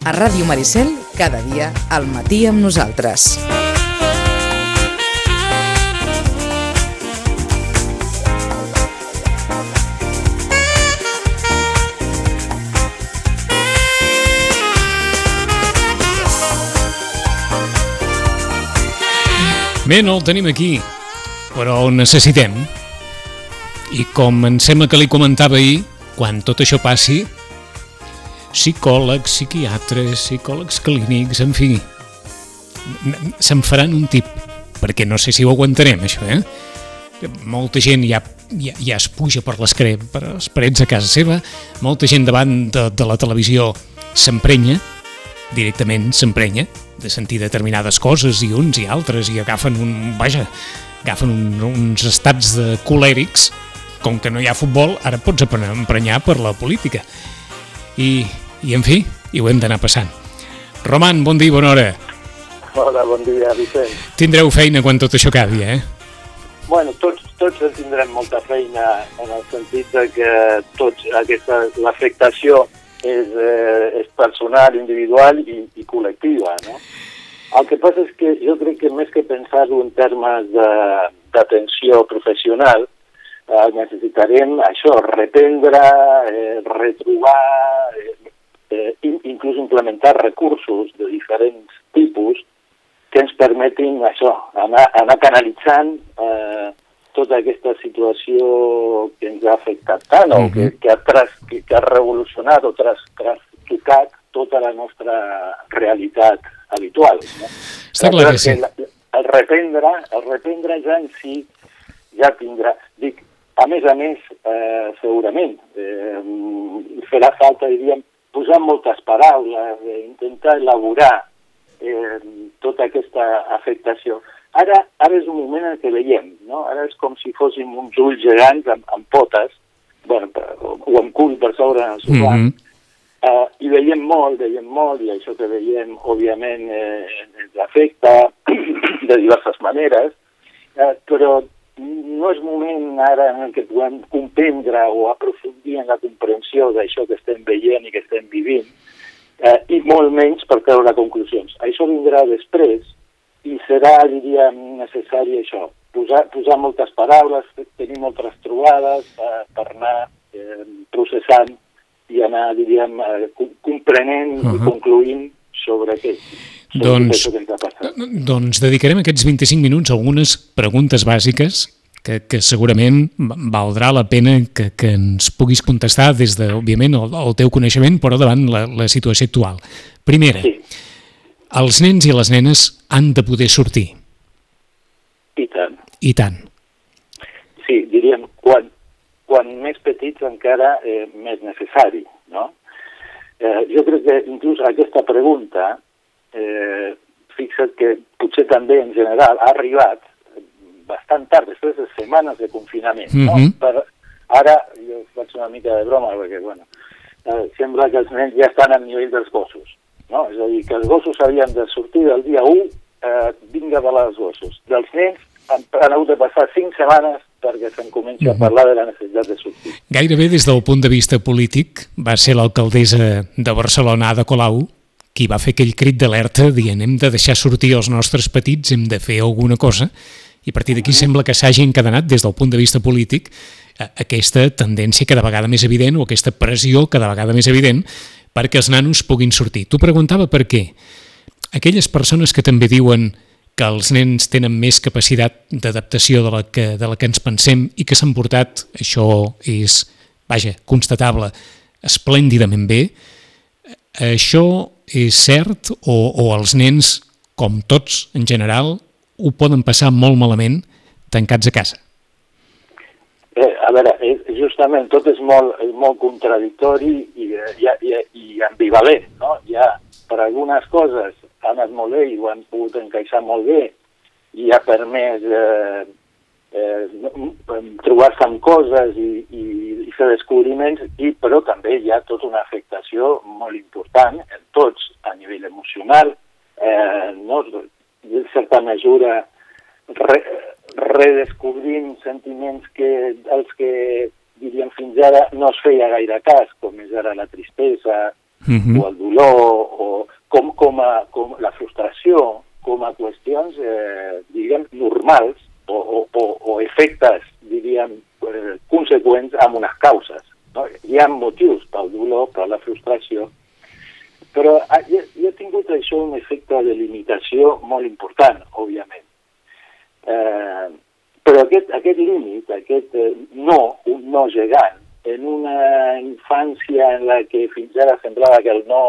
A Ràdio Maricel, cada dia, al matí amb nosaltres. Bé, no el tenim aquí, però el necessitem. I com em sembla que li comentava ahir, quan tot això passi, psicòlegs, psiquiatres, psicòlegs clínics, en fi, se'n faran un tip, perquè no sé si ho aguantarem, això, eh? Molta gent ja, ja, ja es puja per les, cre per les parets a casa seva, molta gent davant de, de la televisió s'emprenya, directament s'emprenya, de sentir determinades coses i uns i altres i agafen un, vaja, agafen un, uns estats de colèrics com que no hi ha futbol, ara pots emprenyar per la política. I, i en fi, i ho hem d'anar passant. Roman, bon dia, bona hora. Hola, bon dia, Vicent. Tindreu feina quan tot això acabi, eh? Bueno, tots, tots tindrem molta feina en el sentit de que tots aquesta l'afectació és, eh, és personal, individual i, i col·lectiva, no? El que passa és que jo crec que més que pensar-ho en termes d'atenció professional, eh, necessitarem això, reprendre, eh, retrobar, eh, eh, inclús implementar recursos de diferents tipus que ens permetin això, anar, anar canalitzant eh, tota aquesta situació que ens ha afectat tant, o que, que, ha, tras, que, que ha revolucionat o tras, trastocat tota la nostra realitat habitual. No? Està clar que sí. El reprendre, el reprendre ja en si ja tindrà... Dic, a més a més, eh, segurament, eh, farà falta, diríem, posar moltes paraules, eh, intentar elaborar eh, tota aquesta afectació. Ara, ara és un moment en què veiem, no? Ara és com si fóssim uns ulls gegants amb, amb potes, bueno, o amb cul per sobre en el sofà, mm -hmm. Uh, I veiem molt, veiem molt, i això que veiem, òbviament, eh, ens afecta de diverses maneres, uh, però no és moment ara en què puguem comprendre o aprofundir en la comprensió d'això que estem veient i que estem vivint, uh, i molt menys per treure conclusions. Això vindrà després i serà, diríem, necessari això, posar, posar moltes paraules, tenir moltes trobades uh, per anar eh, processant i anar, diríem, eh, comprenent uh -huh. i concluint sobre què. Doncs, doncs dedicarem aquests 25 minuts a algunes preguntes bàsiques que, que segurament valdrà la pena que, que ens puguis contestar des de, òbviament, el, el teu coneixement, però davant la, la situació actual. Primera, sí. els nens i les nenes han de poder sortir. I tant. I tant. Sí, diríem, quan, quan més petits encara eh, més necessari, no? Eh, jo crec que inclús aquesta pregunta, eh, fixa't que potser també en general ha arribat bastant tard, després de setmanes de confinament, mm -hmm. no? Mhm. Per, ara, jo faig una mica de broma, perquè, bueno, eh, sembla que els nens ja estan al nivell dels gossos, no? És a dir, que els gossos havien de sortir del dia 1, eh, vinga de les gossos. Dels nens han, han hagut de passar 5 setmanes perquè se'n comenci a parlar de la necessitat de sortir. Gairebé des del punt de vista polític va ser l'alcaldessa de Barcelona, Ada Colau, qui va fer aquell crit d'alerta dient hem de deixar sortir els nostres petits, hem de fer alguna cosa, i a partir d'aquí sembla que s'hagi encadenat des del punt de vista polític aquesta tendència cada vegada més evident o aquesta pressió cada vegada més evident perquè els nanos puguin sortir. Tu preguntava per què. Aquelles persones que també diuen que els nens tenen més capacitat d'adaptació de, la que, de la que ens pensem i que s'han portat, això és, vaja, constatable, esplèndidament bé. Això és cert o, o els nens, com tots en general, ho poden passar molt malament tancats a casa? Eh, a veure, justament tot és molt, és molt contradictori i, i, i, i ambivalent, no? Hi ha per algunes coses ha anat molt bé i ho han pogut encaixar molt bé i ha permès eh, eh, trobar-se amb coses i, i, i fer descobriments, i, però també hi ha tota una afectació molt important en tots, a nivell emocional, eh, no? en certa mesura re, redescobrim sentiments que els que diríem fins ara no es feia gaire cas, com és ara la tristesa, uh -huh. o el dolor, o com a, com la frustració com a qüestions, eh, diguem, normals o, o, o, o efectes, diríem, eh, conseqüents amb unes causes. No? Hi ha motius pel dolor, per la frustració, però ah, jo, jo he tingut això un efecte de limitació molt important, òbviament. Eh, però aquest, aquest límit, aquest eh, no, un no gegant, en una infància en la que fins ara semblava que el no,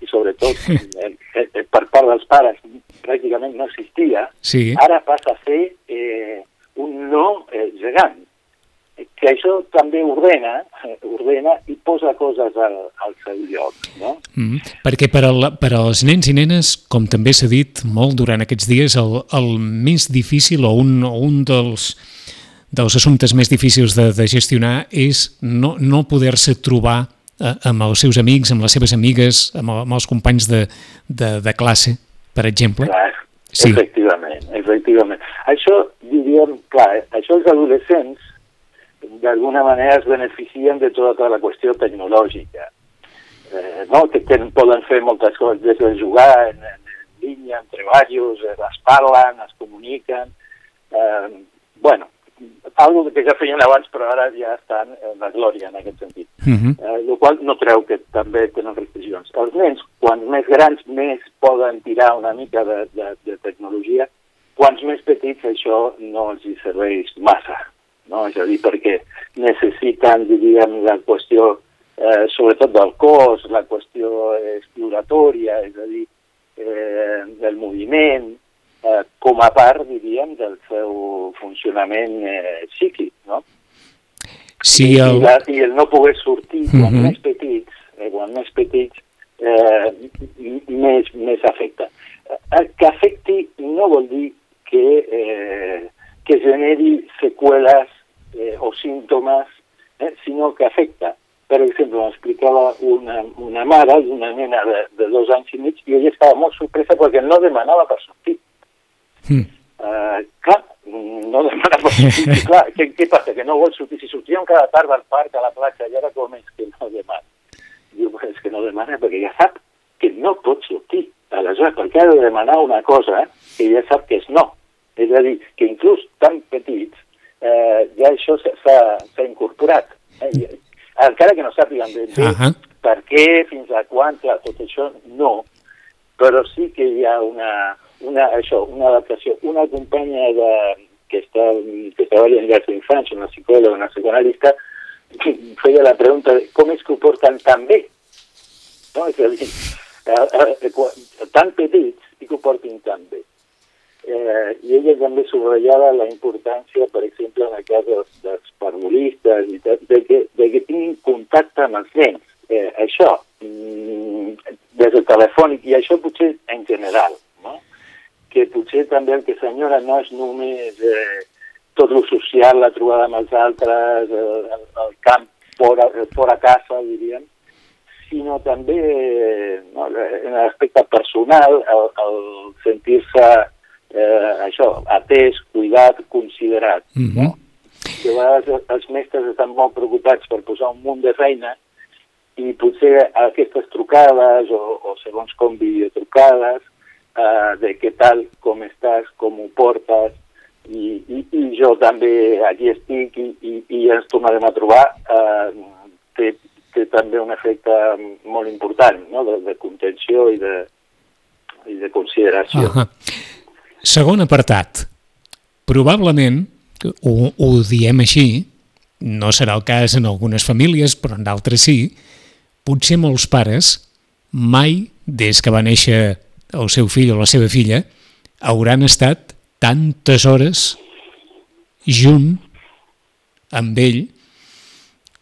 i sobretot eh, eh, per part dels pares, pràcticament no existia, Sí. ara passa a ser eh, un no eh, gegant que això també ordena, eh, ordena i posa coses al, al seu lloc, no? Mm, perquè per, al, per als nens i nenes, com també s'ha dit molt durant aquests dies, el, el més difícil o un, o un dels, dels assumptes més difícils de, de gestionar és no, no poder-se trobar amb els seus amics, amb les seves amigues, amb, amb els companys de, de, de classe, per exemple. Clar, Sí. efectivament, efectivament. Això, diríem, clar, això els adolescents d'alguna manera es beneficien de tota, tota la qüestió tecnològica. Eh, no? que, que poden fer moltes coses, des de jugar en, en, en línia, en treballos, eh, es parlen, es comuniquen... Eh, bueno, algo que ja feien abans, però ara ja estan en la glòria en aquest sentit. Uh -huh. Eh, el qual no treu que també tenen restriccions. Els nens, quan més grans, més poden tirar una mica de, de, de tecnologia, quants més petits això no els hi serveix massa. No? És a dir, perquè necessiten, diríem, la qüestió, eh, sobretot del cos, la qüestió exploratòria, és a dir, eh, del moviment, eh, com a part, diríem, del seu funcionament eh, psíquic, no? Sí, I, el... la, i el no poder sortir quan Mhm. més petits, eh, quan més petits, eh, més, més afecta. Eh, que afecti no vol dir que, eh, que generi seqüeles eh, o símptomes, eh, sinó que afecta. Per exemple, m'explicava una, una mare d'una nena de, de dos anys i mig i ella estava molt sorpresa perquè no demanava per sortir. Mm. Uh, clar, no demana per sortir. I clar, què, què passa? Que no vol sortir. Si sortíem cada tarda al parc, a la platja, i ara com és que no demana? Diu, és que no demana perquè ja sap que no pot sortir. Aleshores, per què ha de demanar una cosa que ja sap que és no? És a dir, que inclús tan petits eh, ja això s'ha- incorporat. Eh? Encara que no sàpiguen ben bé Ahà. per què, fins a quan, clar, tot això no, però sí que hi ha una, una, això, una adaptació. Una companya de, que, està, que treballa en llars d'infants, una psicòloga, una psicoanalista, feia la pregunta de com és que ho porten tan bé? No? És a dir, tan petits i que ho portin tan bé. Eh, I ella també subratllava la importància, per exemple, en el cas dels, dels parvulistes, i tal, de, que, de que tinguin contacte amb els nens. Eh, això, mm, des del telefònic, i això potser en general? Que potser també el que s'enyora no és només eh, tot lo social, la trobada amb els altres, el, el, el camp fora, fora casa, diríem, sinó també eh, no, en l'aspecte personal, el, el sentir-se eh, això, atès, cuidat, considerat. Mhm. no? Que a vegades els mestres estan molt preocupats per posar un munt de feina i potser aquestes trucades o, o segons com videotrucades eh, de què tal, com estàs, com ho portes, i, i, i jo també aquí estic i, i, i ens tornarem a trobar, eh, té, té també un efecte molt important no? de, de contenció i de, i de consideració. Ahà. Segon apartat. Probablement, ho, ho diem així, no serà el cas en algunes famílies, però en d'altres sí, potser molts pares mai, des que va néixer el seu fill o la seva filla, hauran estat tantes hores junt amb ell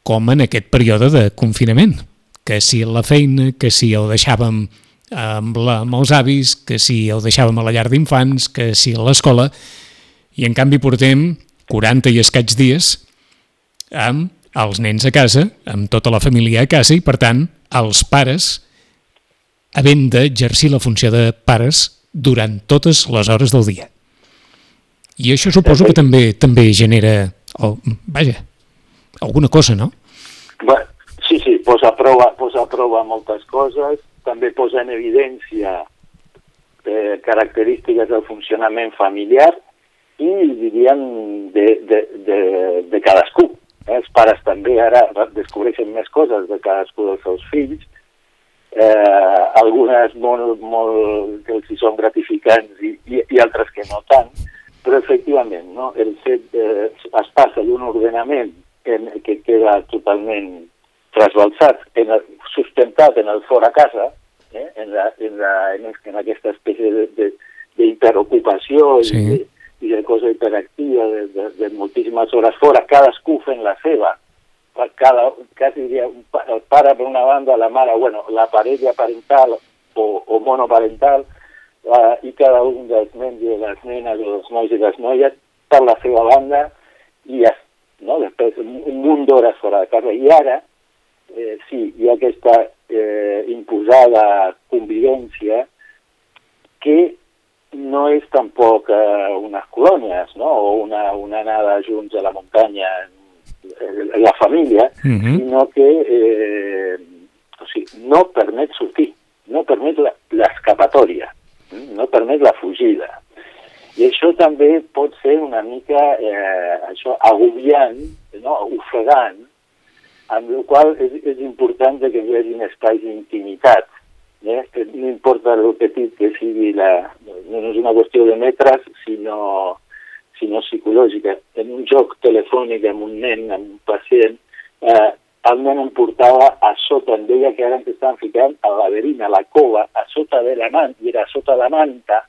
com en aquest període de confinament. Que si la feina, que si el deixàvem amb, la, amb els avis, que si el deixàvem a la llar d'infants, que si a l'escola, i en canvi portem 40 i escaig dies amb els nens a casa, amb tota la família a casa, i per tant, els pares havent d'exercir la funció de pares durant totes les hores del dia. I això suposo que també també genera, oh, vaja, alguna cosa, no? Bueno, sí, sí, posa a prova, posa a prova moltes coses, també posa en evidència eh, característiques del funcionament familiar i, diríem, de, de, de, de cadascú. Eh? Els pares també ara descobreixen més coses de cadascú dels seus fills, eh, algunes molt, molt que els són gratificants i, i, i altres que no tant, però efectivament no? el fet eh, es passa d'un ordenament en, que queda totalment trasbalsat, en el, sustentat en el fora casa, eh? en, la, en, la, en, en aquesta espècie d'interocupació sí. i, de, i de cosa hiperactiva de, de, de moltíssimes hores fora, cadascú fent la seva, cada, quasi diria, el pare per una banda, la mare, bueno, la parella parental o, o monoparental, uh, i cada un dels nens i les nenes o dels nois i les noies per la seva banda, i ja, no? després un munt d'hores fora de casa. I ara, eh, sí, hi ha aquesta eh, imposada convivència que no és tampoc eh, unes colònies, no? o una, una anada junts a la muntanya la família, uh -huh. sinó que eh, o sigui, no permet sortir, no permet l'escapatòria, no permet la fugida. I això també pot ser una mica eh, això agobiant, no? ofegant, amb el qual és, és important que hi hagi espais d'intimitat. Eh? No importa el petit que sigui la... No és una qüestió de metres, sinó, sinó psicològica. En un joc telefònic amb un nen, amb un pacient, eh, el nen em portava a sota, em deia que ara ens estaven ficant al laberint, a la cova, a sota de la manta, i era a sota la manta,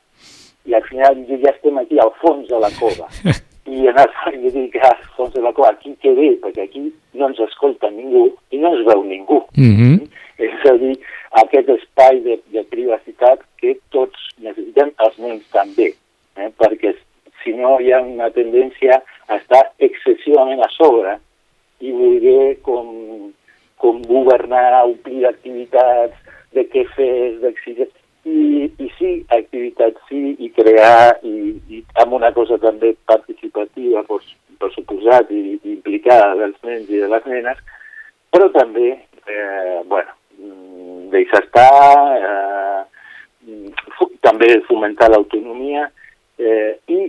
i al final ja estem aquí al fons de la cova. i en el i dic, ah, fons de la cova, aquí que bé, perquè aquí no ens escolta ningú i no ens veu ningú. Mm -hmm. És a dir, aquest espai de, de privacitat que tots necessitem, els nens també, eh? perquè si no hi ha una tendència a estar excessivament a sobre i voler com, com governar, omplir d'activitats, de què fer, d'exigir i, i sí, activitat sí, i crear, i, i amb una cosa també participativa, per, per suposat, i, i implicada dels nens i de les nenes, però també, eh, bueno, mm, deixar estar, eh, també fomentar l'autonomia eh, i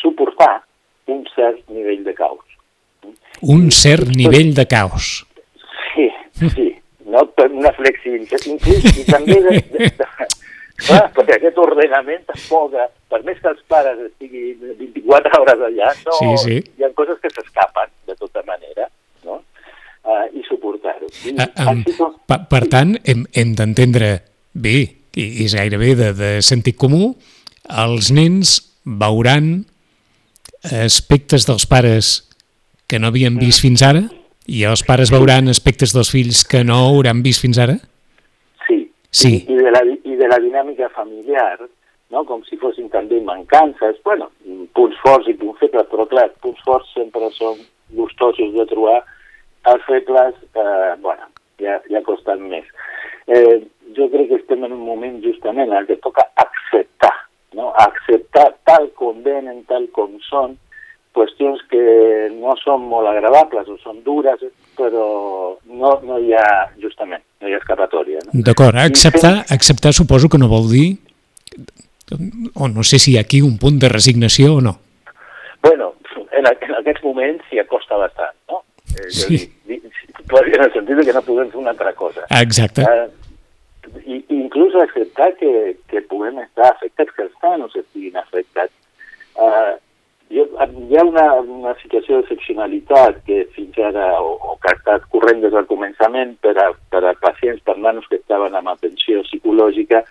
suportar un cert nivell de caos. Un cert nivell de caos. Sí, sí, no? una flexibilitat, inclús, i també de, de, de, Clar, perquè aquest ordenament tampoc, per més que els pares estiguin 24 hores allà, no, sí, sí. hi ha coses que s'escapen de tota manera, no? Uh, i suportar-ho. Uh, um, com... per, per tant, hem, hem d'entendre bé, i és gairebé de, de sentit comú, els nens veuran aspectes dels pares que no havien vist fins ara i els pares veuran aspectes dels fills que no hauran vist fins ara? Sí. I, i, de la, I de la dinàmica familiar, no? com si fossin també mancances, bueno, punts forts i punts febles, però clar, punts forts sempre són gustosos de trobar, els febles, eh, bueno, ja, ja costen més. Eh, jo crec que estem en un moment justament en què toca acceptar, no? acceptar tal com venen, tal com són, qüestions que no són molt agradables o són dures, però no, no hi ha, justament, no hi ha escapatòria. No? D'acord, acceptar, acceptar suposo que no vol dir, o no sé si hi ha aquí un punt de resignació o no. Bueno, en, en aquests moments s'hi acosta bastant, no? Eh, sí. Dir, en el sentit que no podem fer una altra cosa. Exacte. Eh, i, inclús acceptar que, que puguem estar afectats, que els nanos estiguin afectats. Eh, hi ha una, una situació d'excepcionalitat que fins ara, o, o que ha estat corrent des del començament per a, per a pacients, per nanos que estaven amb atenció psicològica,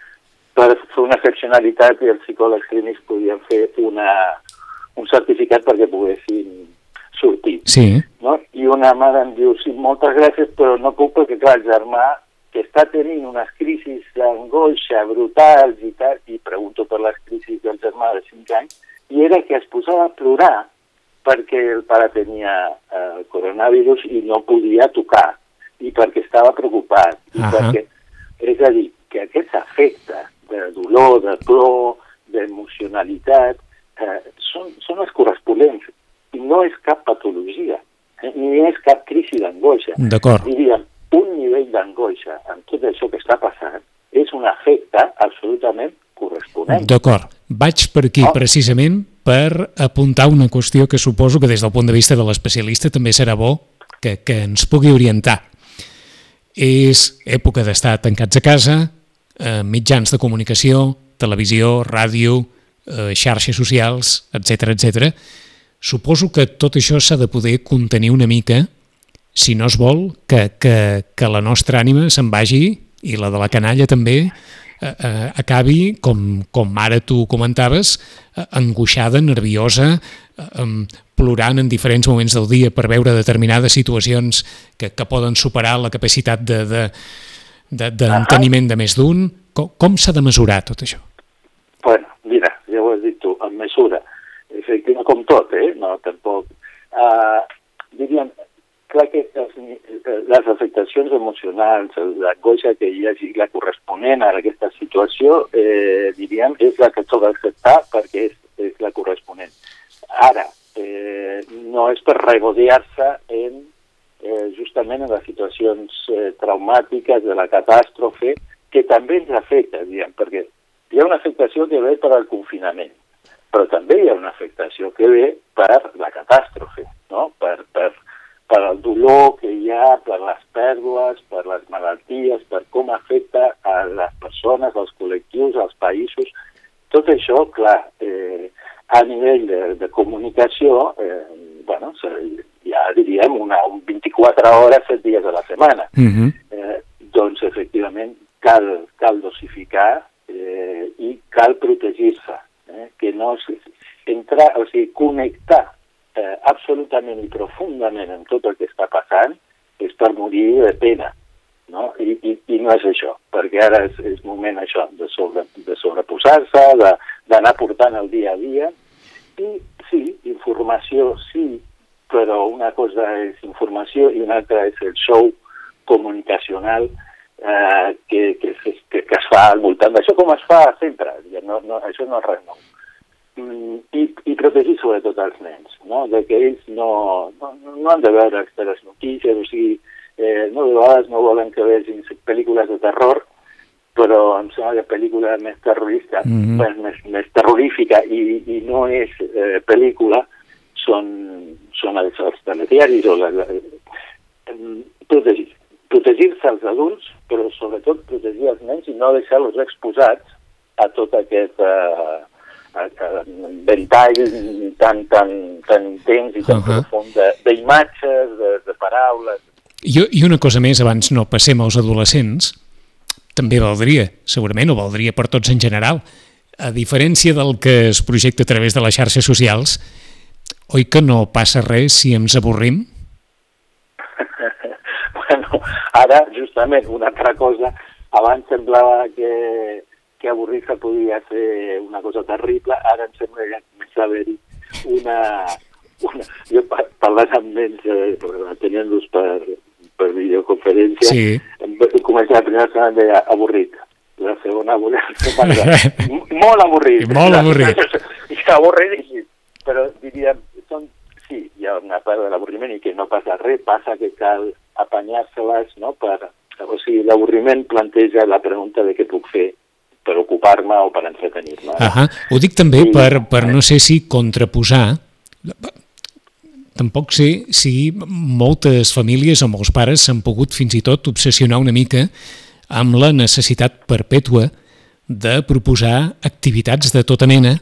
per fer una excepcionalitat i els psicòlegs clínics podien fer una, un certificat perquè poguessin sortir. Sí. No? I una mare em diu, sí, moltes gràcies, però no puc perquè, clar, el germà que està tenint unes crisis d'angoixa brutals i tal, i pregunto per les crisis del germà de 5 anys, i era que es posava a plorar perquè el pare tenia eh, coronavirus i no podia tocar, i perquè estava preocupat, i uh -huh. perquè, és a dir, que aquests efectes de dolor, de plor, d'emocionalitat, eh, són, són els corresponents, i no és cap patologia, eh, ni és cap crisi d'angoixa. D'acord. Diríem, un nivell d'angoixa amb tot això que està passant és un efecte absolutament corresponent. D'acord. Vaig per aquí Oh. precisament per apuntar una qüestió que suposo que des del punt de vista de l'especialista també serà bo que, que ens pugui orientar. És època d'estar tancats a casa, eh, mitjans de comunicació, televisió, ràdio, eh, xarxes socials, etc etc. Suposo que tot això s'ha de poder contenir una mica si no es vol que, que, que la nostra ànima se'n vagi i la de la canalla també eh, eh, acabi, com, com ara tu comentaves, eh, angoixada, nerviosa, eh, plorant en diferents moments del dia per veure determinades situacions que, que poden superar la capacitat d'enteniment de, de, d'enteniment de més d'un. Com, com s'ha de mesurar tot això? Bueno, mira, ja ho has dit tu, amb mesura. Efectivament, com tot, eh? No, tampoc. Uh, diríem, clar que les, afectacions emocionals, l'angoixa que hi hagi, la corresponent a aquesta situació, eh, diríem, és la que s'ha d'acceptar perquè és, és la corresponent. Ara, eh, no és per regodear-se en eh, justament en les situacions eh, traumàtiques de la catàstrofe que també ens afecta, diguem, perquè hi ha una afectació que ve per al confinament, però també hi ha una afectació que ve per la catàstrofe, no? per, per, per el dolor que hi ha, per les pèrdues, per les malalties, per com afecta a les persones, als col·lectius, als països. Tot això, clar, eh, a nivell de, de comunicació, eh, bueno, ja diríem una, un 24 hores, 7 dies a la setmana. Uh -huh. eh, doncs, efectivament, cal, cal dosificar eh, i cal protegir-se, eh, que no entrar, o sigui, connectar absolutament i profundament en tot el que està passant és per morir de pena, no? I, i, i no és això, perquè ara és, és moment això, de, sobre, de sobreposar-se, d'anar portant el dia a dia, i sí, informació sí, però una cosa és informació i una altra és el show comunicacional eh, que, que, que, que es fa al voltant d'això com es fa sempre, no, no, això no és res nou. Mm, I, i protegir sobretot els nens, no? de que ells no, no, no han de veure les notícies, o sigui, eh, no de vegades no volen que vegin pel·lícules de terror, però em sembla que pel·lícula més terrorista, mm -hmm. més, més, més terrorífica i, i no és eh, pel·lícula, són, són els, els telediaris o la, la, protegir. Protegir-se als adults, però sobretot protegir els nens i no deixar-los exposats a tot aquest eh, ventall tan, tan, tan intens i tan uh -huh. profund d'imatges, de, de, de paraules. I, I una cosa més, abans no passem als adolescents, també valdria, segurament, o valdria per tots en general. A diferència del que es projecta a través de les xarxes socials, oi que no passa res si ens avorrim? bueno, ara, justament, una altra cosa, abans semblava que, que avorrir-se podia ser una cosa terrible, ara em sembla que comença a haver-hi una, una... Jo parlant amb nens, eh, tenint-los per, per videoconferència, sí. em comença la primera setmana deia avorrit, la segona avorrit, molt avorrit. I molt avorrit. I avorridíssim, però diríem, són, sí, hi ha una part de l'avorriment i que no passa res, passa que cal apanyar-se-les, no?, per, o sigui, l'avorriment planteja la pregunta de què puc fer per ocupar-me o per entretenir-me. Uh -huh. Ho dic també sí. per, per no sé si contraposar tampoc sé si moltes famílies o molts pares s'han pogut fins i tot obsessionar una mica amb la necessitat perpètua de proposar activitats de tota mena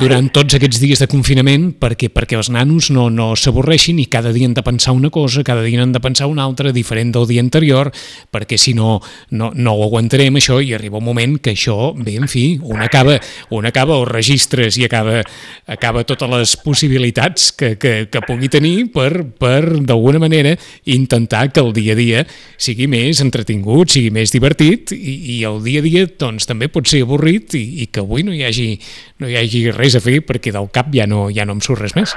durant tots aquests dies de confinament perquè perquè els nanos no, no s'avorreixin i cada dia han de pensar una cosa, cada dia han de pensar una altra, diferent del dia anterior, perquè si no, no, no ho aguantarem això i arriba un moment que això, bé, en fi, un acaba, un acaba els registres i acaba, acaba totes les possibilitats que, que, que pugui tenir per, per d'alguna manera, intentar que el dia a dia sigui més entretingut, sigui més divertit i, i el dia a dia doncs, també pot ser avorrit i, i que avui no hi hagi, no hi hagi res a fer perquè del cap ja no, ja no em surt res més.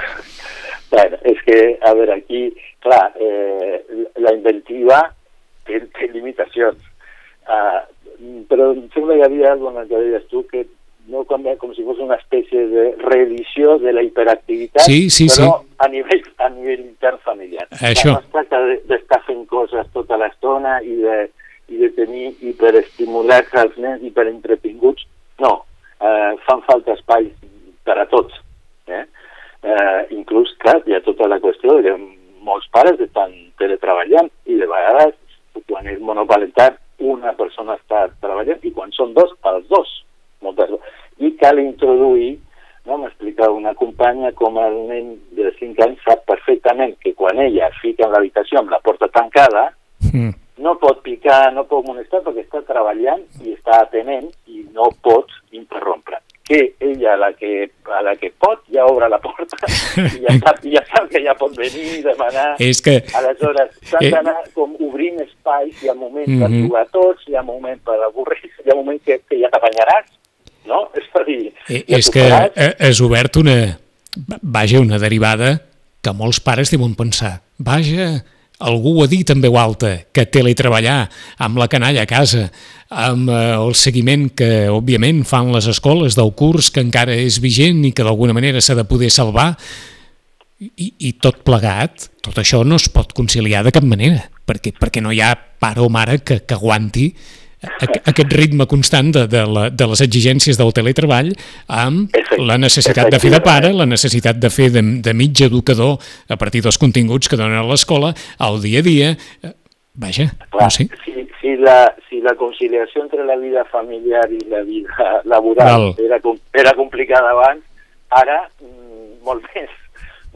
Bueno, és que, a veure, aquí, clar, eh, la inventiva té, té limitacions, uh, però em sembla que hi havia alguna que deies tu que no com, com si fos una espècie de reedició de la hiperactivitat, sí, sí, però sí. a nivell, a nivell intern familiar. Això. No es tracta d'estar fent coses tota l'estona i de, i de tenir hiperestimulats als nens, hiperentretinguts, eh, fan falta espais per a tots. Eh? Eh, inclús, clar, hi ha tota la qüestió de que molts pares estan teletreballant i de vegades, quan és monoparental, una persona està treballant i quan són dos, els dos. Moltes... I cal introduir, no? m'explica una companya com el nen de 5 anys sap perfectament que quan ella fica en l'habitació amb la porta tancada, mm. no pot picar, no pot molestar perquè està treballant i està atenent i no pot interrompre que ella, a la que, a la que pot, ja obre la porta i ja sap, ja sap que ja pot venir i demanar. És que... Aleshores, s'han eh... d'anar com obrint espais, hi ha moment mm -hmm. per mhm. jugar tots, hi ha moment per avorrir hi ha moment que, que ja t'apanyaràs, no? És a dir... Eh, ja és que és obert una... Vaja, una derivada que molts pares deuen pensar. Vaja, algú ho ha dit en veu alta, que teletreballar amb la canalla a casa, amb eh, el seguiment que, òbviament, fan les escoles del curs que encara és vigent i que d'alguna manera s'ha de poder salvar, i, i tot plegat, tot això no es pot conciliar de cap manera, perquè, perquè no hi ha pare o mare que, que aguanti aquest ritme constant de, de, la, de les exigències del teletreball amb la necessitat de fer de pare, la necessitat de fer de, de mig educador a partir dels continguts que donen a l'escola, al dia a dia, eh, vaja, Clar, no sé. Si, si, la, si la conciliació entre la vida familiar i la vida laboral era, era complicada abans, ara mm, molt més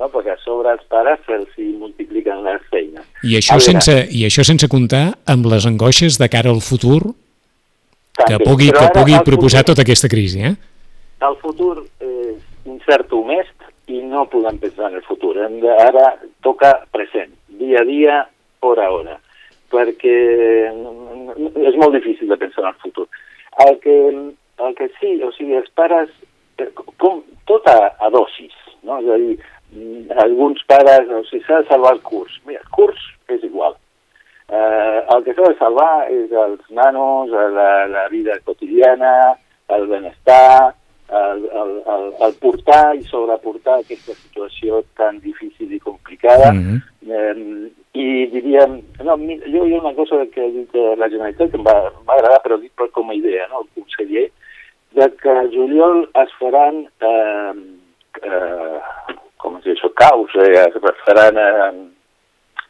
no? perquè a sobre els pares se'ls multipliquen les feines. I això, veure, sense, I això sense comptar amb les angoixes de cara al futur també, que pugui, que pugui proposar futur, tota aquesta crisi. Eh? El futur és incert o mest i no podem pensar en el futur. Hem de, ara toca present, dia a dia, hora a hora, perquè és molt difícil de pensar en el futur. El que, el que sí, o sigui, els pares, eh, com, tot a, a dosis, no? és a dir, alguns pares, o sigui, s'ha de salvar el curs. Mira, el curs és igual. Eh, el que s'ha de salvar és els nanos, la, la vida quotidiana, el benestar, el, el, el, el portar i sobreportar aquesta situació tan difícil i complicada. Mm -hmm. eh, I diríem, no, jo hi ha una cosa que ha dit la Generalitat que em va, va agradar, però dit com a idea, no? el conseller, de que a juliol es faran eh, eh, com es diu això, caus, eh, faran eh,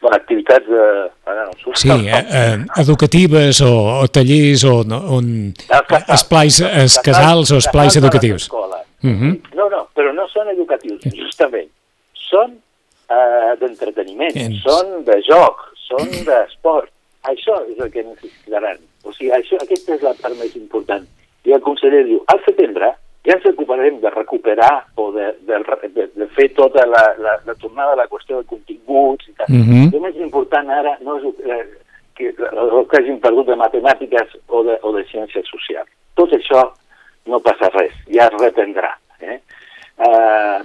bueno, activitats de... Ara no, sí, eh, eh, educatives o, o tallers o, no, on esplais, es casals o esplais educatius. Uh -huh. No, no, però no són educatius, justament. Són eh, d'entreteniment, són de joc, són d'esport. Això és el que necessitaran. O sigui, això, aquesta és la part més important. I el conseller diu, al setembre ja ens ocuparem de recuperar o de, de, de, de fer tota la, la, la tornada a la qüestió de continguts i tal. Mhm. -huh. El més important ara no és eh, que, el que hagin perdut de matemàtiques o de, o de ciències socials. Tot això no passa res, ja es reprendrà. Eh? Eh,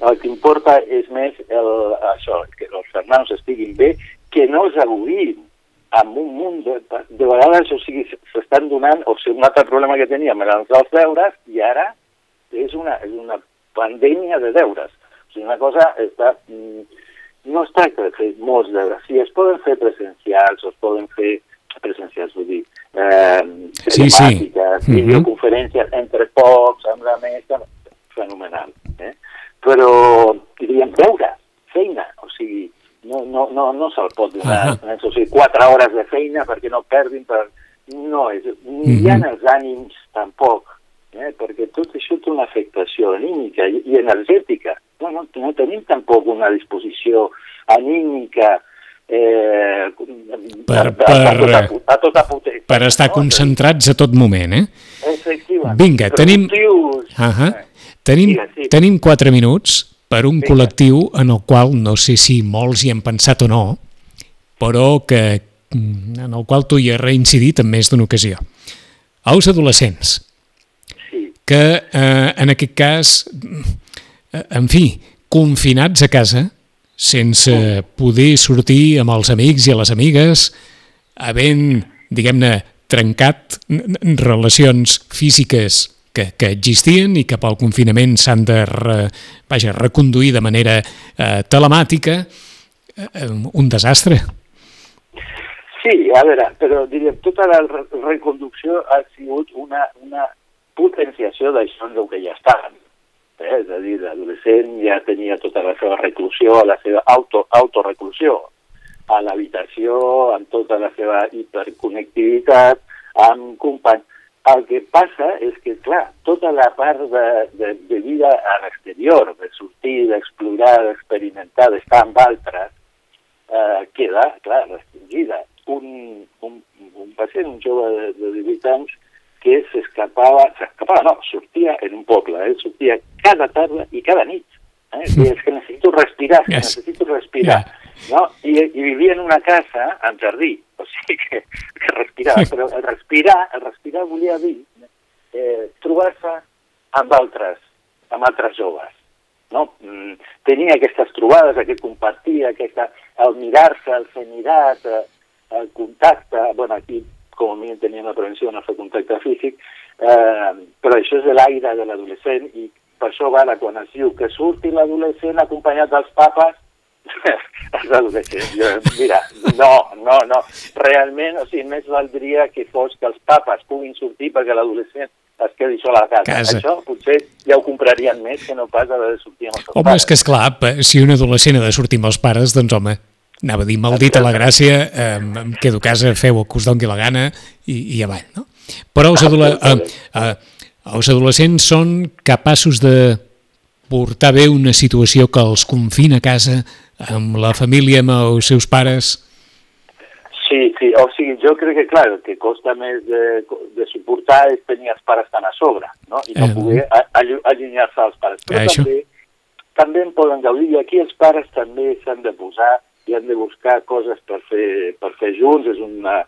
el que importa és més el, això, que els germans estiguin bé, que no els agudin amb un munt de, de vegades, o sigui, s'estan donant, o sigui, un altre problema que teníem eren els deures, i ara és una, és una pandèmia de deures. O sigui, una cosa està... Mm, no es tracta de fer molts deures. Si es poden fer presencials, o es poden fer presencials, vull dir, eh, sí, sí. Mhm. videoconferències mm -hmm. entre pocs, amb la mesa, fenomenal. Eh? Però, diríem, deures, feina, o sigui, no, no, no, no se'l pot donar, uh -huh. o sigui, quatre hores de feina perquè no perdin, per... no, és, ni uh -huh. hi ha els ànims tampoc, eh? perquè tot això té una afectació anímica i, i energètica. No, no, no tenim tampoc una disposició anímica eh, per, per, a, tota, a tota potència. Per estar no? concentrats a tot moment, eh? Efectivament. Vinga, tenim... Uh -huh. Tenim, sí. tenim quatre minuts per un col·lectiu en el qual no sé si molts hi han pensat o no, però que mm, en el qual tu hi has reincidit en més d'una ocasió. Els adolescents, que eh, en aquest cas, en fi, confinats a casa, sense poder sortir amb els amics i les amigues, havent, diguem-ne, trencat relacions físiques que, que existien i que pel confinament s'han de re, vaja, reconduir de manera eh, telemàtica, eh, un desastre. Sí, a veure, però diríem, tota la reconducció ha sigut una, una potenciació d'això el que ja estaven. Eh? És a dir, l'adolescent ja tenia tota la seva reclusió, la seva auto, autoreclusió a l'habitació, amb tota la seva hiperconnectivitat, amb companys. El que passa és que, clar, tota la part de, de, de vida a l'exterior, de sortir, d'explorar, d'experimentar, d'estar amb altres, eh, queda, clar, restringida. Un, un, un pacient, un jove de, de 18 anys, que s'escapava, s'escapava, no, sortia en un poble, eh? sortia cada tarda i cada nit. Eh? I és que necessito respirar, yes. necessito respirar. Yeah. No? I, I vivia en una casa amb jardí, o sigui que, que respirava, però el respirar, el respirar volia dir eh, trobar-se amb altres, amb altres joves. No? Mm, tenia aquestes trobades, aquest compartir, aquesta, el mirar-se, el ser mirat, eh, el contacte, bueno, aquí com a mínim tenien la prevenció de no fer contacte físic, eh, però això és l'aire de l'adolescent i per això va quan es diu que surti l'adolescent acompanyat dels papes, mira, no, no, no. Realment, o sigui, més valdria que fos que els papes puguin sortir perquè l'adolescent es quedi sol a la casa. casa. Això potser ja ho comprarien més que no pas haver de sortir amb els home, pares. Home, és que és clar, si un adolescent ha de sortir amb els pares, doncs home, anava a dir maldita la gràcia, eh, em quedo a casa, feu el que us doni la gana i, i avall, no? Però els, adola eh, eh, els adolescents són capaços de portar bé una situació que els confina a casa amb la família, amb els seus pares? Sí, sí, o sigui, jo crec que, clar, el que costa més de, de suportar és tenir els pares tan a sobre, no? I no eh, poder allunyar-se dels pares. Però eh, també, també en poden gaudir, i aquí els pares també s'han de posar i han de buscar coses per fer, per fer junts, és una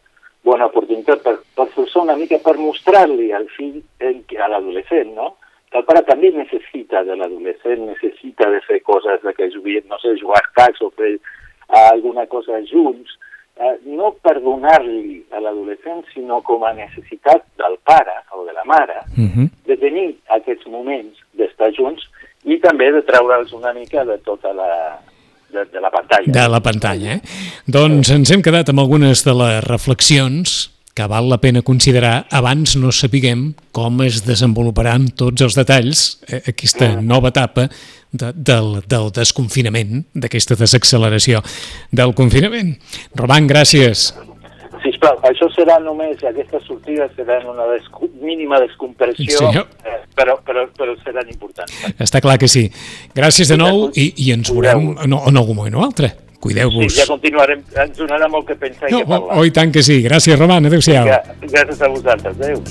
bona oportunitat per, per forçar una mica, per mostrar-li al fill, a l'adolescent, no?, el pare també necessita de l'adolescent, necessita de fer coses de que jugui, no sé, jugar cacs o fer uh, alguna cosa junts, uh, no per donar-li a l'adolescent, sinó com a necessitat del pare o de la mare uh mhm. -huh. de tenir aquests moments d'estar junts i també de treure'ls una mica de tota la, de, de la pantalla. De la pantalla, eh? Doncs ens hem quedat amb algunes de les reflexions que val la pena considerar abans no sapiguem com es desenvoluparan tots els detalls eh, aquesta nova etapa de, del, del desconfinament, d'aquesta desacceleració del confinament. Roman, gràcies. Sisplau, això serà només, aquestes sortides seran una descu mínima descompressió, sí, eh, però, però, però seran importants. Està clar que sí. Gràcies de nou i, i ens veurem en, en algun moment o altre. Cuideu-vos. Sí, ja continuarem, ens donarà molt que pensar no, i que parlar. Oh, oh, i tant que sí. Gràcies, Roman. Adéu-siau. Gràcies a vosaltres. Adéu.